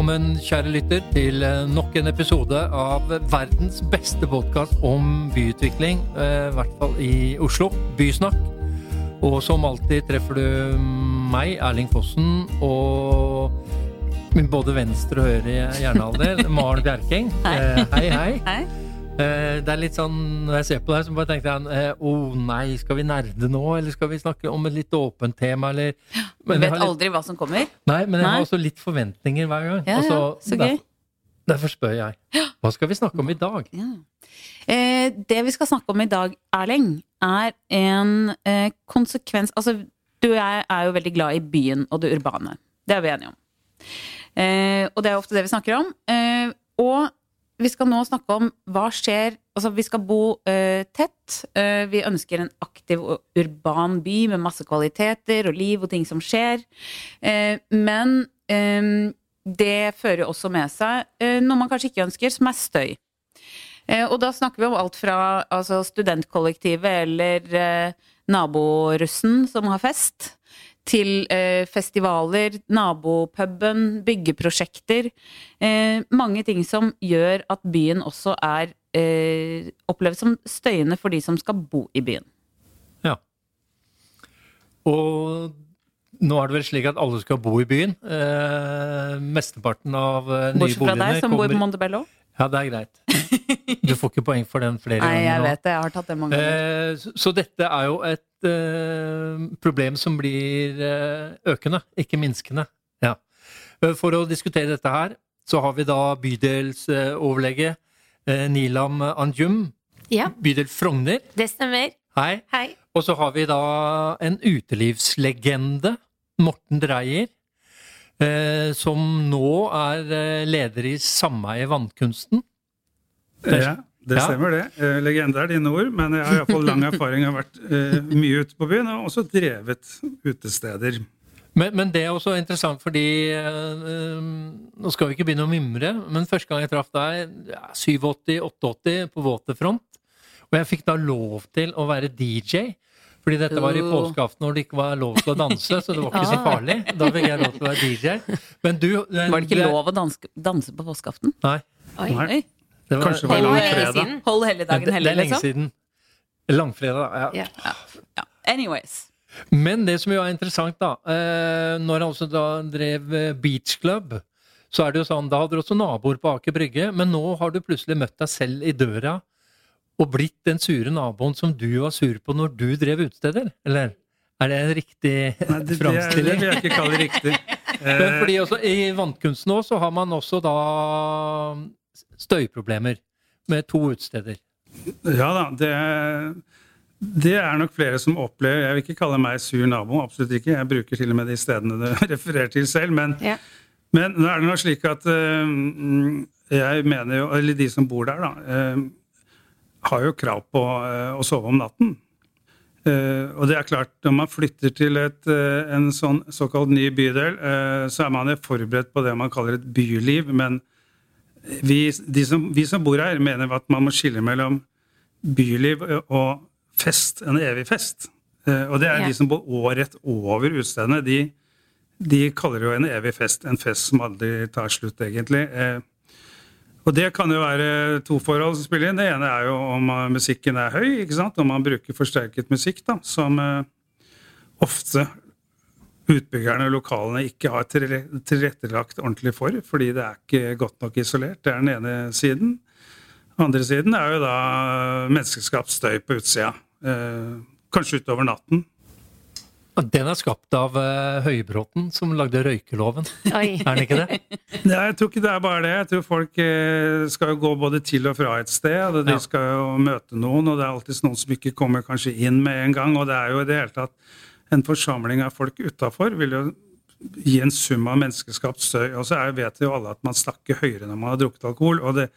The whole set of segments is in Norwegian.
Velkommen, kjære lytter, til eh, nok en episode av verdens beste podkast om byutvikling. eh, I hvert fall i Oslo. Bysnakk. Og som alltid treffer du meg, Erling Fossen, og min både venstre og høyre hjernehalvdel, Maren Bjerking. Hei, Hei, hei. Hei. Eh, Det er litt sånn, Når jeg ser på deg, så bare tenkte jeg eh, oh, nei, skal vi nerde nå? Eller skal vi snakke om et litt åpent tema? Eller Du vet litt- aldri hva som kommer. Nei, men jeg har også litt forventninger hver gang. Ja, ja, så gøy. Derfor, derfor spør jeg. Hva skal vi snakke om i dag? Ja. Eh, det vi skal snakke om i dag, Erling, er en eh, konsekvens Altså, du og jeg er jo veldig glad i byen og det urbane. Det er vi enige om. Eh, og det er ofte det vi snakker om. Eh, og vi skal nå snakke om hva skjer Altså, vi skal bo uh, tett. Uh, vi ønsker en aktiv og urban by med masse kvaliteter og liv og ting som skjer. Uh, men um, det fører også med seg noe man kanskje ikke ønsker, som er støy. Og da snakker vi om alt fra altså, studentkollektivet eller naborussen som har fest, til eh, festivaler, nabopuben, byggeprosjekter. Eh, mange ting som gjør at byen også er eh, oppleves som støyende for de som skal bo i byen. Ja. Og nå er det vel slik at alle skal bo i byen. Eh, mesteparten av eh, nye Bortsett fra deg, som bor på kommer Montebello. Ja, det er greit. Du får ikke poeng for den flere ganger. Nei, jeg nå. vet det. Jeg har tatt det mange ganger. Eh, så- Så dette er jo et eh, problem som blir eh, økende, ikke minskende. Ja. Eh, For å diskutere dette her, så har vi da bydelsoverlege eh, Nilam Anjum, Ja, bydel Frogner. det stemmer. Hei. Hei. Og så har vi da en utelivslegende, Morten Dreyer, eh, som nå er eh, leder i Sameie Vannkunsten. Ja, det stemmer det. Eh, Legende er dine ord, men jeg har iallfall lang erfaring. Jeg har vært eh, mye ute på byen og også drevet utesteder. Men, men det er også interessant fordi eh, eh, Nå skal vi ikke begynne å mimre, men første gang jeg traff deg, ja, 87-88 på Waterfront, og jeg fikk da lov til å være DJ. Fordi dette var i påskeaften når det ikke var lov til å danse, så det var ikke så farlig. Da fikk jeg lov til å være DJ. Men du Var det ikke lov å danse, danse på påskeaften? Nei. Oi. Oi. Det var, Kanskje det var langfredag. Hold Hold det, liksom. det er lenge liksom? siden. Langfredag, ja. Ja. Ja. Anyways. Men det som jo er interessant, da eh, Når han også da drev eh, Beach Club, så er det jo sånn Da hadde du også naboer på Aker Brygge, men nå har du plutselig møtt deg selv i døra og blitt den sure naboen som du var sur på når du drev utesteder? Eller er det en riktig Nei, det, det, det vil jeg ikke kalle det riktig. Men fordi også I vannkunsten òg så har man også da støyproblemer med to utesteder. Ja da, det er, det er nok flere som opplever Jeg vil ikke kalle meg sur nabo, absolutt ikke. Jeg bruker til og med de stedene du refererer til selv. Men, Ja. men nå er det nå slik at mm, jeg mener jo, eller de som bor der, da, eh, har jo krav på eh, å sove om natten. Eh, og det er klart, når man flytter til et, eh, en sånn såkalt ny bydel, så er man jo forberedt på det man kaller et byliv. Men vi, de som, vi som bor her, mener at man må skille mellom byliv og fest, en evig fest. Og det er de som bor året over utstedene, De, de kaller det jo en evig fest, en fest som aldri tar slutt, egentlig. Eh, og det kan jo være to forhold som spiller inn. Det ene er jo om eh, musikken er høy, ikke sant? om man bruker forsterket musikk, da, som eh, ofte utbyggerne og lokalene ikke har tilrettelagt ordentlig for, fordi det er ikke godt nok isolert. Det er den ene siden. Den Andre siden er jo da menneskeskapt støy på utsida. Eh, kanskje utover natten. Den er skapt av uh, Høybråten, som lagde røykeloven. Oi. Er den ikke det? Nei, jeg tror ikke det er bare det. Jeg tror folk uh, skal jo gå både til og fra et sted. og De Ja. skal jo møte noen, og det er alltid noen som ikke kommer kanskje inn med en gang. Og det er jo i det hele tatt en forsamling av folk utafor vil jo gi en sum av menneskeskapt støy. Og så er, vet jo alle at man snakker høyere når man har drukket alkohol. og det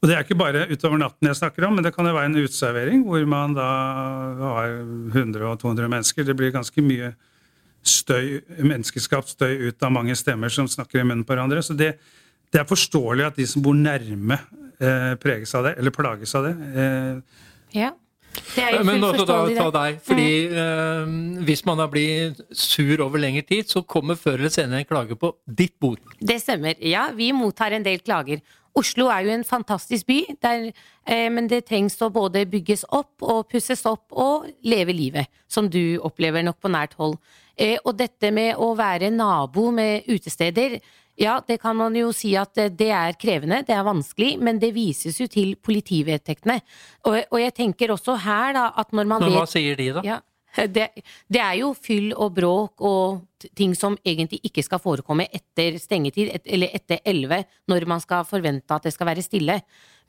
og det er ikke bare utover natten jeg snakker om, men det kan jo være en uteservering hvor man da har 100-200 mennesker. Det blir ganske mye støy, menneskeskapt støy ut av mange stemmer som snakker i munnen på hverandre. Så det, det er forståelig at de som bor nærme, eh, preges av det, eller plages av det. Eh, Ja. Det er jo Men også da ta deg, fordi eh, hvis man har blitt sur over lengre tid, så kommer før eller senere en klage på ditt bord. Det stemmer. Ja, vi mottar en del klager. Oslo er jo en fantastisk by, der, eh, men det trengs å både bygges opp og pusses opp og leve livet, som du opplever nok på nært hold. Eh, og dette med å være nabo med utesteder, ja, det kan man jo si at eh, det er krevende, det er vanskelig, men det vises jo til politivedtektene. Og, og jeg tenker også her da, at når man Men hva vet sier de, da? ja, det, det er jo fyll og bråk og ting som egentlig ikke skal forekomme etter stengetid, et, eller etter elleve, når man skal forvente at det skal være stille.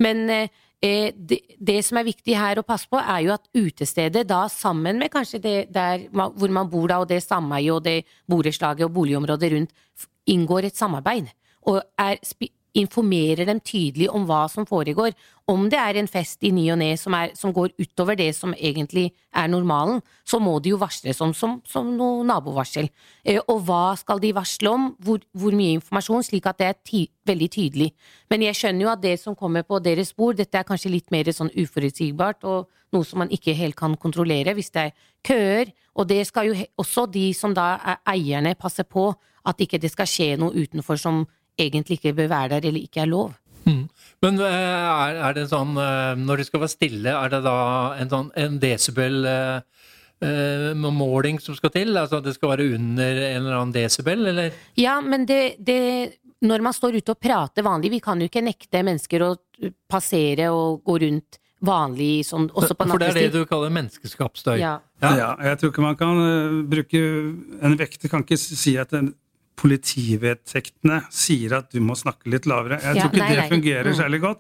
Men eh, eh, det, det som er viktig her å passe på, er jo at utestedet da sammen med kanskje det der hvor man bor da, og det sameiet og det borettslaget og boligområdet rundt, inngår et samarbeid. Og er, informerer dem tydelig om hva som foregår. Om det er en fest i ny og ne som, som går utover det som egentlig er normalen, så må det jo varsles om som, som noe nabovarsel. Eh, og hva skal de varsle om? Hvor, hvor mye informasjon? Slik at det er ty veldig tydelig. Men jeg skjønner jo at det som kommer på deres bord, dette er kanskje litt mer sånn uforutsigbart, og noe som man ikke helt kan kontrollere hvis det er køer. Og det skal jo også de som da er eierne passe på, at ikke det skal skje noe utenfor som egentlig ikke bør være der, eller ikke er lov. Mm. Men eh, er, er det sånn eh, Når det skal være stille, er det da en sånn en desibel eh, eh, måling som skal til? Altså at det skal være under en eller annen desibel, eller? Ja, men det, det Når man står ute og prater vanlig, vi kan jo ikke nekte mennesker å passere og gå rundt vanlig sånn, også på For det er det du kaller menneskeskapt støy. Ja. Ja. Ja, jeg tror ikke man kan bruke En vekter kan ikke si at en politivedtektene sier at du må snakke litt lavere. Jeg Ja, tror ikke nei, det nei. fungerer Mm. særlig godt.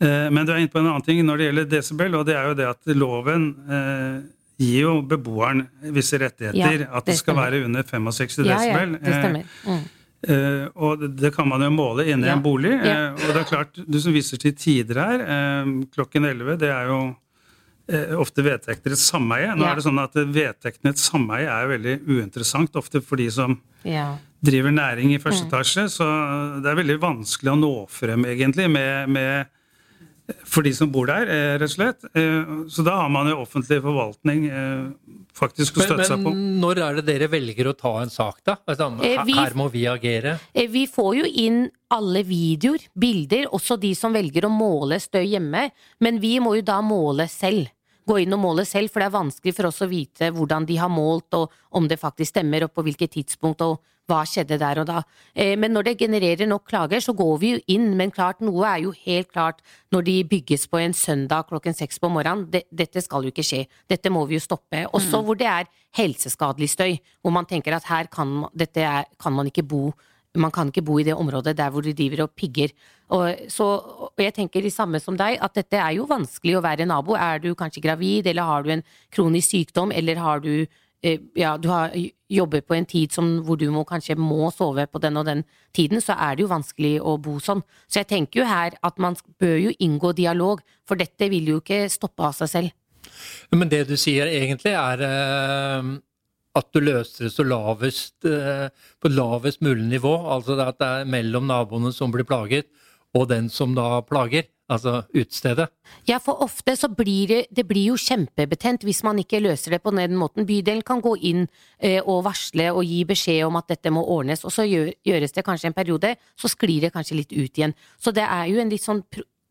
Eh, Men du er inne på en annen ting når det gjelder desibel, og det er jo det at loven eh, gir jo beboeren visse rettigheter. Ja, at det det skal være under 65 ja, ja, det stemmer. Mm. Eh, og det- kan man jo måle inne i en bolig. Eh, og det er klart, du som viser til tider her, klokken 11, det er jo ofte vedtekter i et sameie. Nå Ja. er det sånn at vedtektene i et sameie er veldig uinteressant, ofte for de som Ja. driver næring i Mm. første etasje. Så det er veldig vanskelig å nå frem, egentlig, med, med for de som bor der, eh, rett og slett. Eh, Så da har man jo offentlig forvaltning eh, faktisk å Men, støtte seg på. men når er det dere velger å ta en sak, da? Altså, Eh, her, vi- her må vi agere. Eh, Vi får jo inn alle videoer, bilder, også de som velger å måle støy hjemme, men vi må jo da måle selv. Gå inn og måle selv, for det er vanskelig for oss å vite hvordan de har målt, og om det faktisk stemmer, og på hvilket tidspunkt, og hva skjedde der og da. Eh, Men når det genererer nok klager, så går vi jo inn, men klart, noe er jo helt klart når de bygges på en søndag klokken seks på morgenen. Dette skal jo ikke skje. Dette må vi jo stoppe. Også hvor det er helseskadelig støy, hvor man tenker at her kan, dette er, kan man ikke bo man kan ikke bo i det området der hvor de driver og pigger. Og, så, og jeg tenker det samme som deg, at dette er jo vanskelig å være nabo. Er du kanskje gravid, eller har du en kronisk sykdom, eller har du eh, ja, du har, jobber på en tid som, hvor du må, kanskje må sove på den og den tiden, så er det jo vanskelig å bo sånn. Så jeg tenker jo her at man bør jo inngå dialog, for dette vil jo ikke stoppe av seg selv. Men det du sier egentlig er eh, at du løser det så lavest, eh, på lavest mulig nivå. Altså at det er mellom naboene som blir plaget, og den som da plager. Altså utestedet. Ja, for ofte så blir det, det blir jo kjempebetent hvis man ikke løser det på den måten. Bydelen kan gå inn eh, og varsle og gi beskjed om at dette må ordnes, og så gjøres det kanskje en periode, så sklir det kanskje litt ut igjen. Så det er jo en litt sånn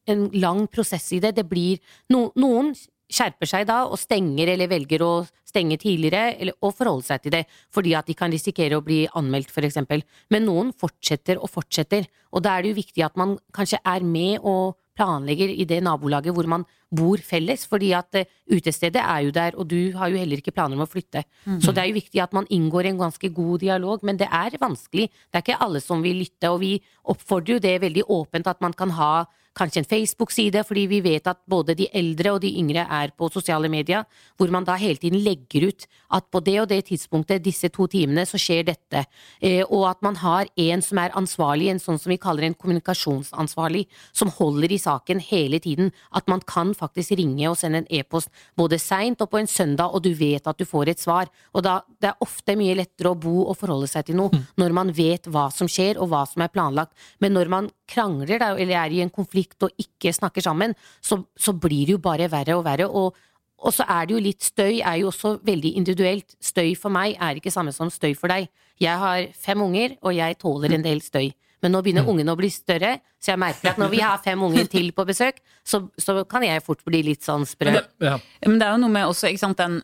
en lang prosess i det. Det blir no, Noen skjerper seg da og stenger eller velger å stenge tidligere eller, og forholde seg til det, fordi at de kan risikere å bli anmeldt eksempel. Men noen fortsetter og fortsetter, og da er det jo viktig at man kanskje er med og planlegger i det nabolaget hvor man bor felles, fordi at eh, utestedet er jo der, og du har jo heller ikke planer om å flytte. Så det er jo viktig at man inngår en ganske god dialog, men det er vanskelig. Det er ikke alle som vil lytte, og vi oppfordrer jo det veldig åpent at man kan ha kanskje en Facebook-side, fordi vi vet at både de eldre og de yngre er på sosiale medier, hvor man da hele tiden legger ut at på det og det tidspunktet, disse to timene, så skjer dette. Eh, og at man har en som er ansvarlig, en sånn som vi kaller en kommunikasjonsansvarlig, som holder i saken hele tiden. At man kan faktisk ringe og sende en e-post både seint og på en søndag, og du vet at du får et svar. Og da, det er ofte mye lettere å bo og forholde seg til noe når man vet hva som skjer og hva som er planlagt. Men når man krangler da, eller er i en konflikt og ikke snakker sammen, så, så blir det jo bare verre og verre. og og så er det jo litt Støy er jo også veldig individuelt. Støy for meg er ikke samme som støy for deg. Jeg har fem unger, og jeg tåler en del støy. Men nå begynner ungene å bli større, så jeg merker at når vi har fem unger til på besøk, så, så kan jeg fort bli litt sånn sprø. Ja. Men det er jo noe med også, ikke sant, den,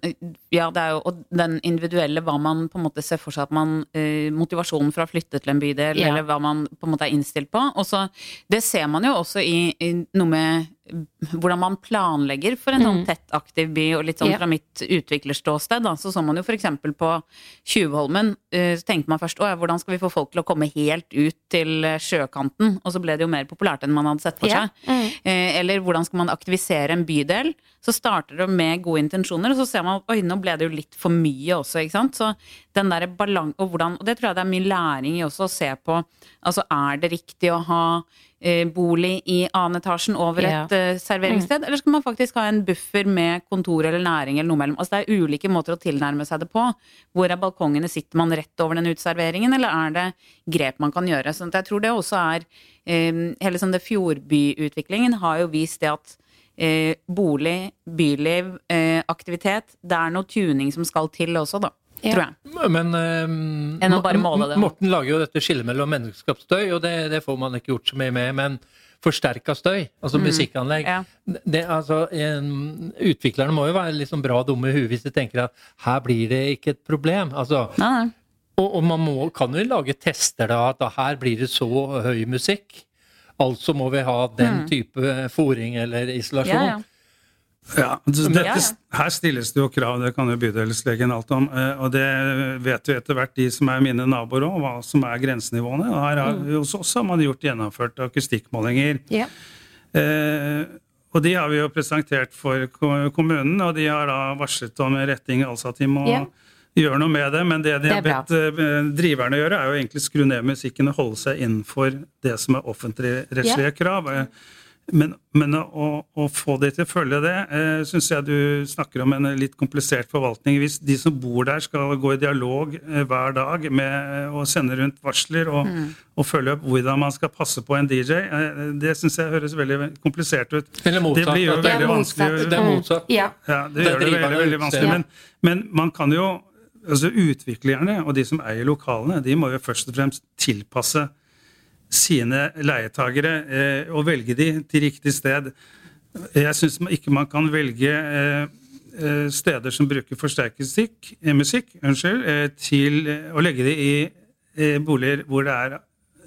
ja, det er jo, og den individuelle, hva man på en måte ser for seg at man eh, Motivasjonen for å flytte til en bydel, Ja. eller hva man på en måte er innstilt på. Også, det ser man jo også i, i noe med hvordan man planlegger for en sånn tett, aktiv by, og litt sånn fra mitt utviklerståsted. Da, så så man jo eksempel på Tjuvholmen, eh, så tenkte man først å ja, hvordan skal vi få folk til å komme helt ut til eh, sjøkanten? Og så ble det jo mer populært enn man hadde sett for Ja. seg. Eh, eller hvordan skal man aktivisere en bydel? Så starter det med gode intensjoner, og så ser man oi, nå ble det jo litt for mye også, ikke sant. Så den derre balansen Og hvordan Og det tror jeg det er mye læring i også å se på. Altså er det riktig å ha bolig i annen etasjen over Ja. et eh, serveringssted, eller skal man faktisk ha en buffer med kontor eller næring eller noe mellom? Altså det er ulike måter å tilnærme seg det på. Hvor er balkongene? Sitter man rett over den uteserveringen, eller er det grep man kan gjøre? Så jeg tror det også er eh, Hele sånn det fjordbyutviklingen har jo vist det at eh, bolig, byliv, eh, aktivitet Det er noe tuning som skal til også, da. Ja. Tror jeg. Men uh, Enn å bare måle det. Morten lager jo dette skillet mellom menneskeskapt støy, og det, det får man ikke gjort så mye med. Men forsterka støy, altså musikkanlegg Mm. Ja. det, altså, en, Utviklerne må jo være sånn bra dumme i huet hvis de tenker at her blir det ikke et problem. Altså, Nei, nei. og, og man må, kan jo lage tester da, at da her blir det så høy musikk. Altså må vi ha den type fòring eller isolasjon. Mm. Ja, ja. Ja, dette. Her stilles det jo krav, det kan jo bydelslegen alt om. eh, Og det vet jo etter hvert de som er mine naboer òg, hva som er grensenivåene. Og her har, Hos oss har man gjort gjennomført akustikkmålinger. Yeah. Eh, og de har vi jo presentert for kommunen, og de har da varslet om retting, altså at de må yeah. gjøre noe med det. Men det de Det har bedt bra. eh, driverne gjøre, er jo egentlig skru ned musikken og holde seg innenfor det som er offentligrettslige krav. Eh, Men, men å, å få de til å følge det, eh, syns jeg du snakker om en litt komplisert forvaltning. Hvis de som bor der skal gå i dialog eh, hver dag med eh, å sende rundt varsler og, og følge opp hvordan man skal passe på en DJ, eh, det syns jeg høres veldig komplisert ut. Eller motsatt, Det blir jo det er veldig motsatt. vanskelig. Det er motsatt. Ja. Ja, det gjør det veldig, veldig vanskelig. ja. Men, men man kan jo altså Utviklerne og de som eier lokalene, de må jo først og fremst tilpasse sine leietagere eh, og velge de til riktig sted. Jeg syns ikke man kan velge eh, eh, steder som bruker forsterket stikk, eh, musikk, unnskyld, eh, til å legge de i boliger hvor det er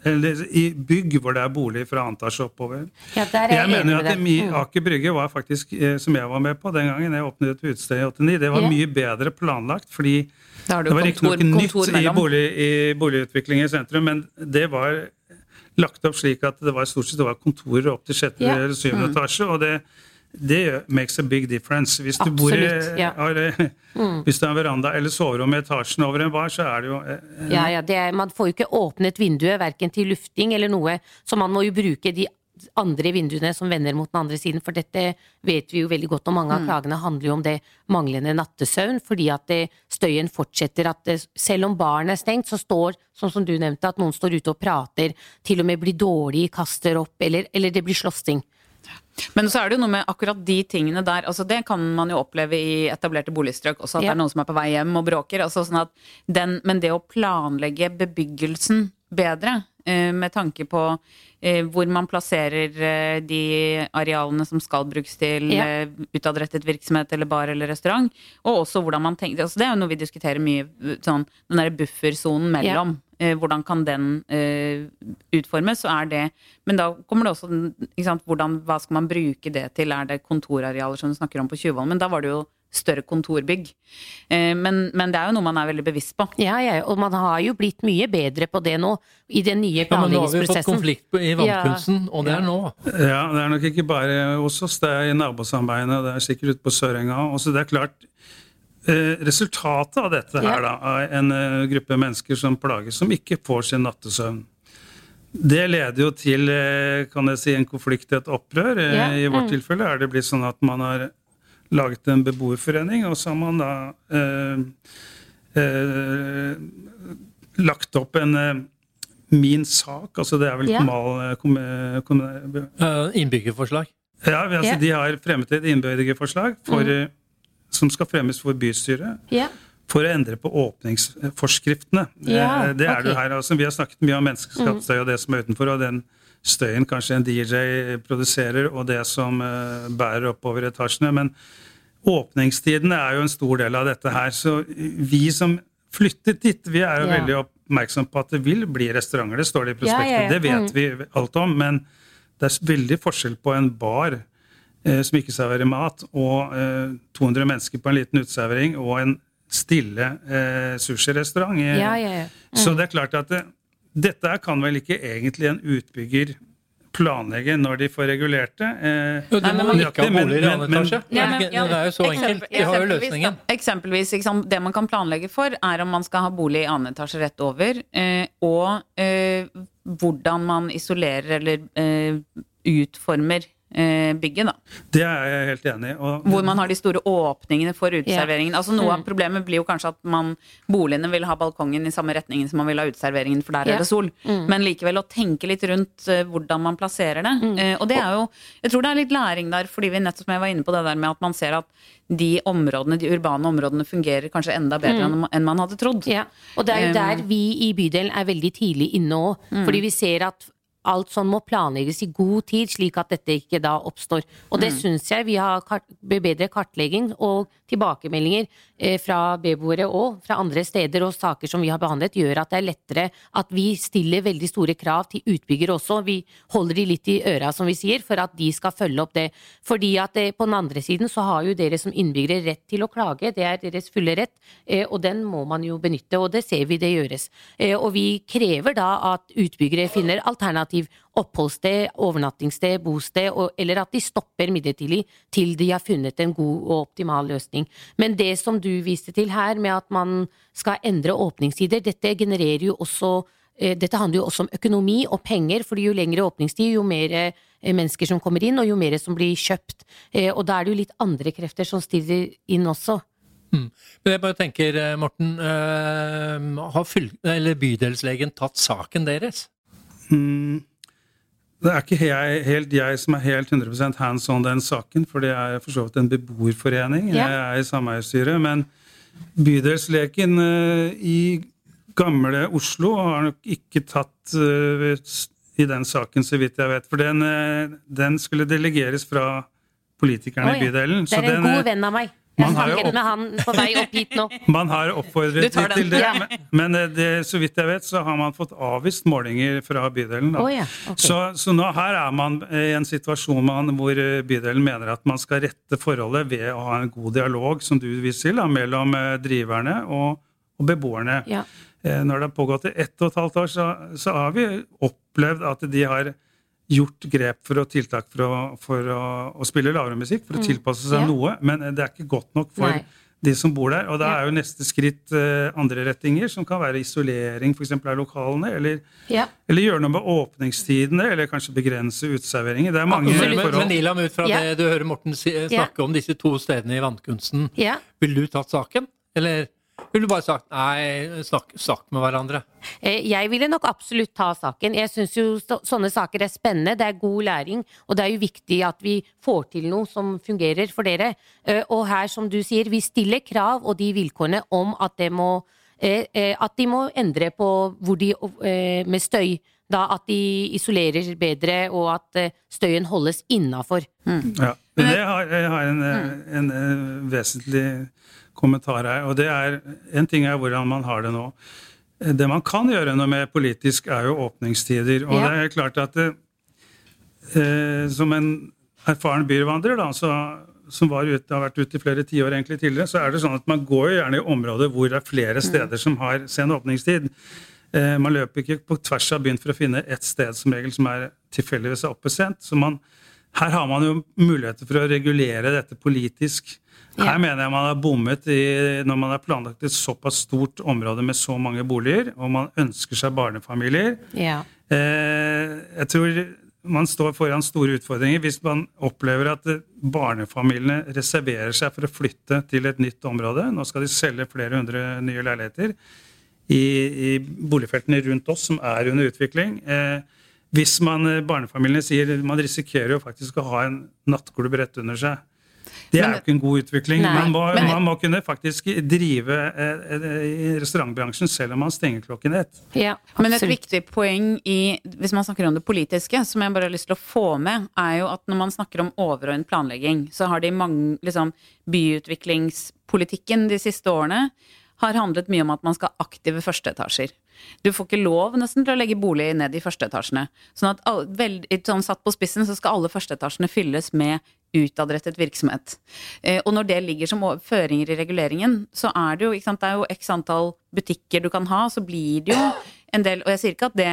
eller i bygg hvor det er bolig fra annen etasje oppover. Ja, Jeg mener at det Mm. Aker Brygge var faktisk, som jeg var med på den gangen jeg åpnet et utested i 89, det var yeah. mye bedre planlagt. fordi det var riktignok nytt i, bolig, i boligutvikling i sentrum, men det var lagt opp slik at det var stort sett det var kontorer opp til sjette Ja. eller syvende etasje. og det det makes a big difference. Hvis du bor i ja. eh, Hvis du har en veranda eller soverom i etasjen over en bar, så er det jo eh, Ja, ja, det er, man får jo ikke åpnet vinduet verken til lufting eller noe, så man må jo bruke de andre vinduene som vender mot den andre siden, for dette vet vi jo veldig godt, og mange av klagene handler jo om det manglende nattesøvn, fordi at det, støyen fortsetter at det, selv om baren er stengt, så står, sånn som du nevnte, at noen står ute og prater, til og med blir dårlig, kaster opp, eller, eller det blir slåssing. Men så er det jo noe med akkurat de tingene der. altså Det kan man jo oppleve i etablerte boligstrøk også, at Ja. det er noen som er på vei hjem og bråker. altså sånn at den, Men det å planlegge bebyggelsen bedre, med tanke på eh, hvor man plasserer eh, de arealene som skal brukes til Ja. eh, utadrettet virksomhet eller bar eller restaurant, og også hvordan man tenker altså Det er jo noe vi diskuterer mye, sånn den derre buffersonen mellom. Eh, hvordan kan den eh, utformes? Så er det Men da kommer det også sant, hvordan, Hva skal man bruke det til? Er det kontorarealer som du snakker om på Tjuvholmen? Men da var det jo større kontorbygg. Eh, men, men det er jo noe man er veldig bevisst på. Ja, ja, og man har jo blitt mye bedre på det nå, i den nye Ja, men nå har vi fått konflikt i vannkunsten, og det er nå. Ja, det er nok ikke bare hos oss, det er i nabosamarbeidene, det er sikkert ute på Sørenga også. Det er klart, eh, resultatet av dette her da, av en eh, gruppe mennesker som plages, som ikke får sin nattesøvn. Det leder jo til kan jeg si, en konflikt, et opprør. Ja, I vårt mm. tilfelle er det blitt sånn at man har laget en beboerforening, og så har man da eh, eh, lagt opp en eh, Min sak, altså det er vel Ja. kommunal, kom, kom, Innbyggerforslag. ja, altså Ja. De har fremmet et innbyggerforslag for, Mm. som skal fremmes for bystyret. Ja. For å endre på åpningsforskriftene. Ja, det er okay. det her. Altså, vi har snakket mye om menneskeskapsstøy og det som er utenfor, og den støyen kanskje en DJ produserer, og det som uh, bærer oppover etasjene. Men åpningstidene er jo en stor del av dette her. Så vi som flyttet dit, vi er jo ja. veldig oppmerksom på at det vil bli restauranter. Det står det i prospektet. Ja, ja, det vet mm. vi alt om. Men det er veldig forskjell på en bar eh, som ikke serverer mat, og eh, 200 mennesker på en liten uteservering, og en stille eh, sushirestaurant. Ja, ja, ja. Mm. Så det er klart at det, dette kan vel ikke egentlig en utbygger planlegge når de får regulert det. Eh, jo, de må ikke ha boliger i annen etasje. Ja, det er jo så enkelt. De har jo løsningen. Eksempelvis, liksom, Det man kan planlegge for, er om man skal ha bolig i annen etasje rett over, eh, og eh, hvordan man isolerer eller eh, utformer bygget. da. Det er jeg helt enig i. Hvor man har de store åpningene for uteserveringen. Ja. Altså Noe av mm. problemet blir jo kanskje at man, boligene vil ha balkongen i samme retningen som man vil ha uteserveringen, for der ja. er det sol. Mm. Men likevel å tenke litt rundt uh, hvordan man plasserer det. Mm. Uh, og det er jo Jeg tror det er litt læring der, fordi vi nettopp som jeg var inne på det der med at man ser at de områdene, de urbane områdene fungerer kanskje enda bedre mm. enn man hadde trodd. Ja. Og det er jo der vi i bydelen er veldig tidlig inne òg. Mm. Fordi vi ser at alt sånn må planlegges i god tid, slik at dette ikke da oppstår. Og det mm. syns jeg vi har kart bedre kartlegging og tilbakemeldinger eh, fra beboere og fra andre steder og saker som vi har behandlet, gjør at det er lettere at vi stiller veldig store krav til utbyggere også. Vi holder de litt i øra, som vi sier, for at de skal følge opp det. Fordi at eh, på den andre siden så har jo dere som innbyggere rett til å klage, det er deres fulle rett, eh, og den må man jo benytte, og det ser vi det gjøres. Og vi krever da at utbyggere finner alternativ alternativ oppholdssted, overnattingssted, bosted, og, eller at de stopper midlertidig til de har funnet en god og optimal løsning. Men det som du viste til her, med at man skal endre åpningstider, dette genererer jo også eh, dette handler jo også om økonomi og penger, for jo lengre åpningstid, jo mer eh, mennesker som kommer inn, og jo mer som blir kjøpt. Eh, og da er det jo litt andre krefter som stiller inn også. Mm. Men jeg bare tenker, Morten, har bydelslegen tatt saken deres? Mm, det er ikke jeg, helt jeg som er helt 100% hands on den saken, for det er for så vidt en beboerforening. Jeg er i sameierstyret. Men bydelsleken uh, i gamle Oslo har nok ikke tatt uh, i den saken, så vidt jeg vet. For den, uh, den skulle delegeres fra politikerne oh, ja. i bydelen. Det er en den, god venn av meg. Jeg snakket med han på vei opp hit nå. Man har oppfordret litt til det, ja. men det, så vidt jeg vet, så har man fått avvist målinger fra bydelen. Oh, ja. okay. så, så, nå her er man i en situasjon man, hvor bydelen mener at man skal rette forholdet ved å ha en god dialog, som du viser til, da, mellom eh, driverne og, og beboerne. Ja. Eh, når det har pågått i ett og et halvt år, så, så har vi opplevd at de har gjort grep for å tiltak for å, for å, å spille lavere musikk, for å mm. tilpasse seg ja. noe, men det er ikke godt nok for Nei. de som bor der. Og da ja. er jo neste skritt uh, andre rettinger, som kan være isolering f.eks. av lokalene, eller, ja. eller, gjøre noe med åpningstidene, eller kanskje begrense uteserveringer. Det er mange men, forhold. Men Ilam, ut fra det du hører Morten snakke om disse to stedene i vannkunsten, ville du tatt saken? Eller? Ville du bare sagt nei, snakk, snakk, med hverandre? Eh, jeg ville nok absolutt ta saken. Jeg syns jo sånne saker er spennende, det er god læring, og det er jo viktig at vi får til noe som fungerer for dere. Eh, og her, som du sier, vi stiller krav og de vilkårene om at, det må, eh, at de må endre på hvor de med støy. Da at de isolerer bedre, og at støyen holdes innafor. Mm. Ja. Men det har, jeg har en, en, en vesentlig kommentar her. og det er, En ting er hvordan man har det nå. Det man kan gjøre noe med politisk, er jo åpningstider. Og ja. det er klart at det, eh, som en erfaren byrvandrer, da, så, som ute, har vært ute i flere tiår egentlig tidligere, så er det sånn at man går gjerne i områder hvor det er flere mm. steder som har sen åpningstid. Eh, man løper ikke på tvers av byen for å finne ett sted som regel som er tilfeldigvis er oppe sent. Så man, her har man jo muligheter for å regulere dette politisk. Her ja. mener jeg man har bommet i, når man har planlagt et såpass stort område med så mange boliger, og man ønsker seg barnefamilier. Ja. Eh, jeg tror man står foran store utfordringer hvis man opplever at barnefamiliene reserverer seg for å flytte til et nytt område. Nå skal de selge flere hundre nye leiligheter i, i boligfeltene rundt oss som er under utvikling. Eh, hvis man, barnefamiliene sier man risikerer jo faktisk å ha en nattklubb rett under seg Det er Men- jo ikke en god utvikling. Nei, man, må, men- man må kunne faktisk drive eh, eh, i restaurantbransjen selv om man stenger klokken ett. Ja, Men et viktig poeng i, hvis man snakker om det politiske, som jeg bare har lyst til å få med, er jo at når man snakker om overordnet planlegging, så har de mange liksom, Byutviklingspolitikken de siste årene har handlet mye om at man skal ha aktive førsteetasjer. Du får ikke lov nesten til å legge bolig ned i førsteetasjene. Sånn at veld, sånn satt på spissen så skal alle førsteetasjene fylles med utadrettet virksomhet. Eh, og når det ligger som føringer i reguleringen, så er det jo, sant, det er jo x antall butikker du kan ha, så blir det jo en del Og jeg sier ikke at det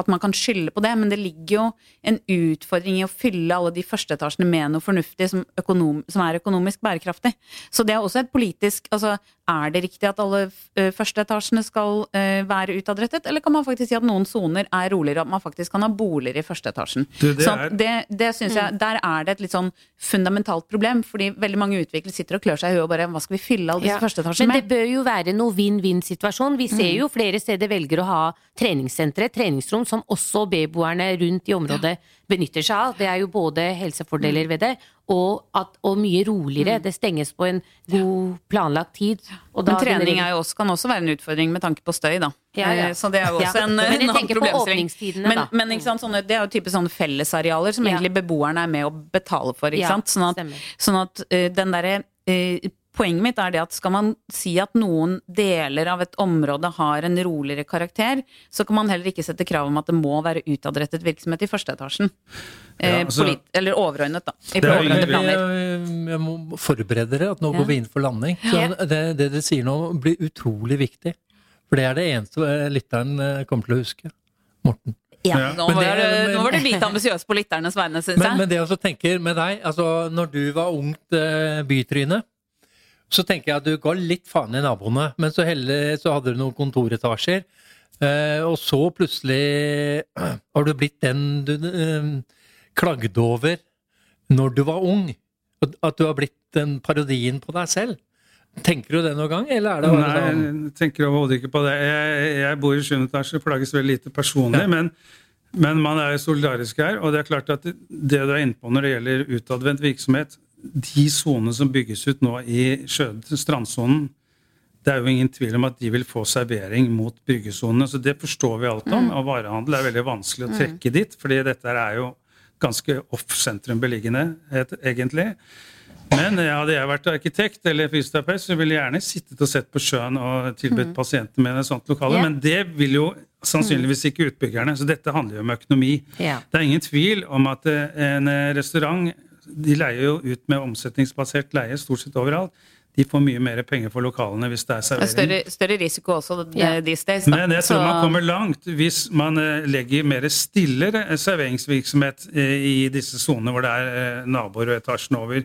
at man kan skylde på det, men det ligger jo en utfordring i å fylle alle de første etasjene med noe fornuftig som, økonom, som er økonomisk bærekraftig. Så det er også et politisk Altså, er det riktig at alle eh, første etasjene skal uh, være utadrettet, eller kan man faktisk si at noen soner er roligere, at man faktisk kan ha boliger i første etasjen? Det Så er- det, det synes jeg, Der er det et litt sånn fundamentalt problem, fordi veldig mange utviklere sitter og klør seg i huet og bare Hva skal vi fylle alle disse Ja. første etasjene Men det bør jo være noe vinn-vinn-situasjon. Vi ser jo flere steder velger å ha treningssentre, treningsrom, som også beboerne rundt i området benytter seg av. Det er jo både helsefordeler ved det, og, at, og mye roligere. Det stenges på en god planlagt tid. Men trening også, kan også være en utfordring med tanke på støy, da. Ja, ja. Eh, Så det er jo også Ja. en, Men en annen problemstilling. Men, men sant, sånne, det er jo type sånne fellesarealer som Ja. egentlig beboerne er med å betale for. Ikke Ja, sant? Sånn at, sånn at uh, den derre eh, Poenget mitt er det at skal man si at noen deler av et område har en roligere karakter, så kan man heller ikke sette krav om at det må være utadrettet virksomhet i første etasjen. Eh, Ja, altså- polit, eller overordnet, da. I Det er ingen- planer. Jeg, jeg må forberede dere at nå Ja. går vi inn for landing. Så det, det dere sier nå blir utrolig viktig. For det er det eneste eh, lytteren eh, kommer til å huske. Morten. Ja, nå, var det- det, men- nå var du lite ambisiøs på lytternes vegne, syns jeg. men det jeg også tenker med deg, altså når du var ungt eh, bytryne, så tenker jeg at du ga litt faen i naboene, men så heller, så hadde du noen kontoretasjer. Eh, og så plutselig har du blitt den du eh, klagde over når du var ung. At- du har blitt den parodien på deg selv. Tenker du det noen gang, eller er det bare Nei, sånn? jeg tenker overhodet ikke på det. Jeg, jeg bor i 7. etasje, plages veldig lite personlig. Men, men man er jo solidarisk her. Og det er klart at det du er inne på når det gjelder utadvendt virksomhet, de sonene som bygges ut nå i strandsonen, det er jo ingen tvil om at de vil få servering mot byggesonene. Så det forstår vi alt om. Og varehandel er veldig vanskelig å trekke dit, fordi dette er jo ganske off sentrum beliggende, egentlig. Men ja, hadde jeg vært arkitekt eller fysioterapeut, så ville jeg gjerne sittet og sett på sjøen og tilbudt pasienter med et sånt lokale. Yeah. Men det vil jo sannsynligvis ikke utbyggerne. Så dette handler jo om økonomi. Yeah. Det er ingen tvil om at eh, en eh, restaurant de leier jo ut med omsetningsbasert leie stort sett overalt. De får mye mer penger for lokalene hvis det er Det er servering. større, større risiko også eh, these days. Da. Men jeg tror Så- man kommer langt hvis man eh, legger mer stillere eh, serveringsvirksomhet eh, i disse sonene hvor det er naboer og etasjen over.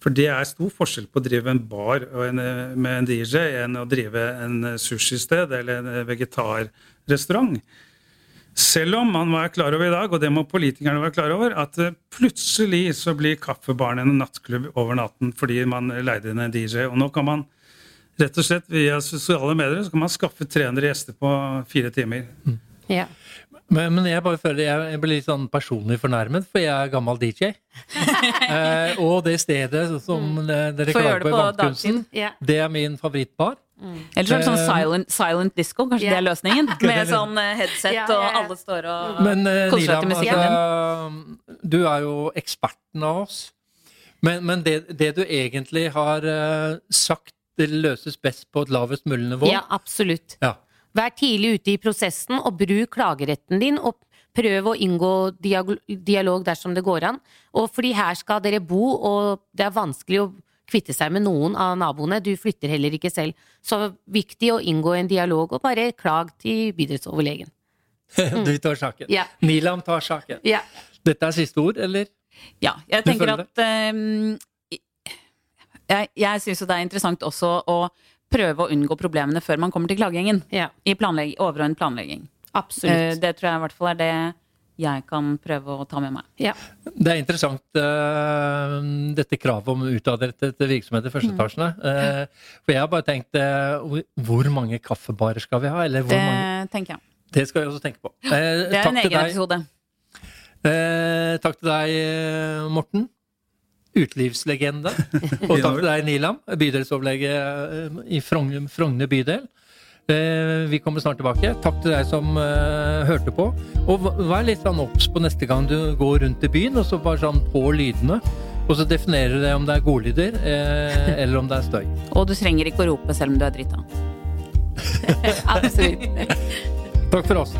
For det er stor forskjell på å drive en bar og en, med en DJ enn å drive en sushisted eller en vegetarrestaurant. Selv om man være klar over i dag, og det må politikerne være klar over, at eh, plutselig så blir Kaffebaren en nattklubb over natten fordi man leide inn en DJ. Og nå kan man rett og slett via sosiale medier så kan man skaffe 300 gjester på fire timer. Ja. Men, men jeg bare føler jeg, blir litt sånn personlig fornærmet, for jeg er gammel DJ. eh, og det stedet som eh, dere klarer klager på i Vannkunsten, Ja. det er min favorittbar. Eller så er det sånn Eh, silent, silent disco, kanskje yeah. det er løsningen? Med sånn eh, headset, Ja, ja, ja. og alle står og Men uh, koser seg Nilam, til musikken. altså, du er jo eksperten av oss. Men, men det, det du egentlig har uh, sagt, det løses best på et lavest mulig nivå. ja, absolutt. Ja. Vær tidlig ute i prosessen, og bruk klageretten din. og Prøv å inngå dialog, dialog dersom det går an. Og fordi her skal dere bo, og det er vanskelig å kvitte seg med noen av naboene. Du flytter heller ikke selv. Så viktig å inngå en dialog, og bare klag til bydelsoverlegen. du tar saken. Ja. Nilam tar saken. Ja. Dette er siste ord, eller? Ja, jeg tenker at um, Jeg, jeg syns jo det er interessant også å prøve å unngå problemene før man kommer til klagegjengen. ja. I planlegg, overordnet planlegging. Absolutt. Absolutt. det tror jeg i hvert fall er det jeg kan prøve å ta med meg. Ja. Det er interessant, uh, dette kravet om utadrettet virksomhet i første Uh, etasjene. Eh, for jeg har bare tenkt uh, hvor- mange kaffebarer skal vi ha? Eller hvor Det mange tenker jeg. Det skal jeg også tenke på. Det er takk en egen episode. Eh, takk til deg, Morten. utelivslegende. Og takk til deg, Nilam, bydelsoverlege i Frogner Frogner bydel. Eh, Vi kommer snart tilbake. Takk til deg som eh, hørte på. Og vær litt sånn obs på neste gang du går rundt i byen, og så bare sånn på lydene. Og så definerer du det om det er godlyder, eh, eller om det er støy. Og du trenger ikke å rope selv om du er drita. Absolutt. Takk for oss.